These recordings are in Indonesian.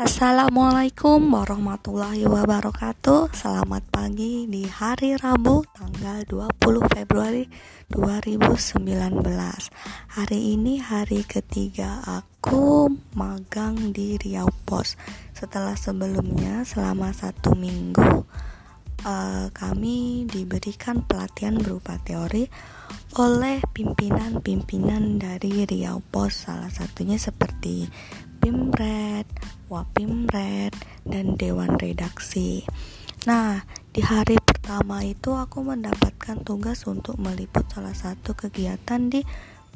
Assalamualaikum warahmatullahi wabarakatuh. Selamat pagi di hari Rabu tanggal 20 Februari 2019 Hari ini hari ketiga aku magang di Riau Pos. Setelah sebelumnya selama satu minggu uh, Kami diberikan pelatihan berupa teori oleh pimpinan-pimpinan dari Riau Pos. Salah satunya seperti Pimret, Wapimret, dan Dewan Redaksi. Nah, di hari pertama itu aku mendapatkan tugas untuk meliput salah satu kegiatan di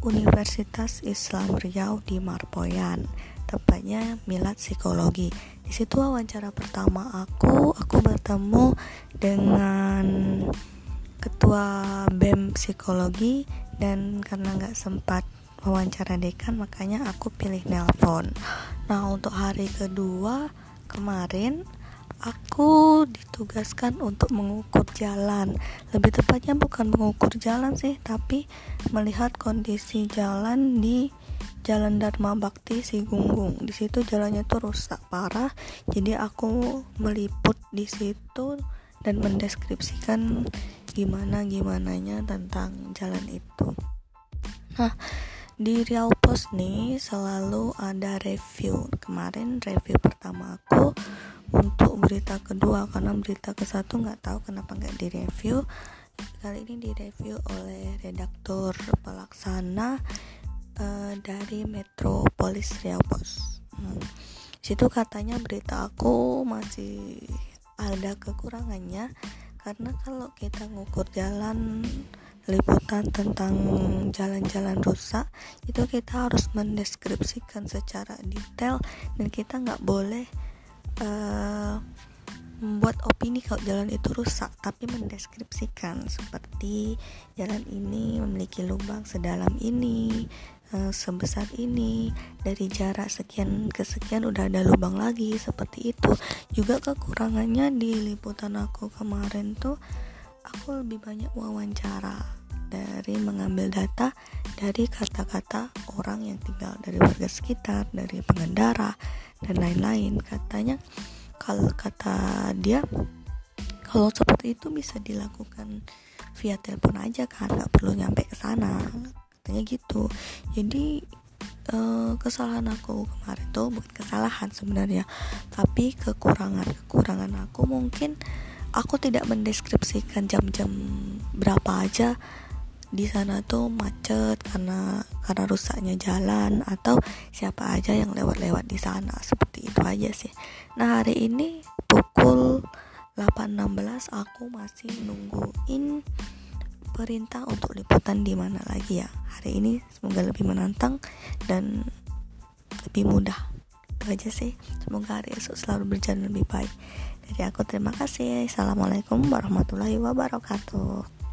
Universitas Islam Riau di Marpoyan, tepatnya Milad Psikologi. Di situ wawancara pertama aku, aku bertemu dengan ketua BEM Psikologi dan karena nggak sempat wawancara dekan makanya aku pilih nelpon nah untuk hari kedua kemarin aku ditugaskan untuk mengukur jalan lebih tepatnya bukan mengukur jalan sih tapi melihat kondisi jalan di Jalan Dharma Bakti Sigunggung. Di situ jalannya tuh rusak parah. Jadi aku meliput di situ dan mendeskripsikan gimana gimananya tentang jalan itu. Nah, di Riau Post nih selalu ada review. Kemarin review pertama aku untuk berita kedua karena berita ke satu nggak tahu kenapa nggak direview. Kali ini direview oleh redaktur pelaksana uh, dari Metropolis Riau Post. Hmm. situ katanya berita aku masih ada kekurangannya karena kalau kita ngukur jalan liputan tentang jalan-jalan rusak itu kita harus mendeskripsikan secara detail dan kita nggak boleh uh, membuat opini kalau jalan itu rusak tapi mendeskripsikan seperti jalan ini memiliki lubang sedalam ini uh, sebesar ini dari jarak sekian ke sekian udah ada lubang lagi seperti itu. Juga kekurangannya di liputan aku kemarin tuh aku lebih banyak wawancara dari mengambil data dari kata-kata orang yang tinggal dari warga sekitar, dari pengendara dan lain-lain. Katanya kalau kata dia kalau seperti itu bisa dilakukan via telepon aja kan, nggak perlu nyampe ke sana. Katanya gitu. Jadi eh, kesalahan aku kemarin tuh bukan kesalahan sebenarnya, tapi kekurangan kekurangan aku mungkin aku tidak mendeskripsikan jam-jam berapa aja di sana tuh macet karena karena rusaknya jalan atau siapa aja yang lewat-lewat di sana seperti itu aja sih. Nah hari ini pukul 8.16 aku masih nungguin perintah untuk liputan di mana lagi ya. Hari ini semoga lebih menantang dan lebih mudah. Itu aja sih. Semoga hari esok selalu berjalan lebih baik. Jadi aku terima kasih. Assalamualaikum warahmatullahi wabarakatuh.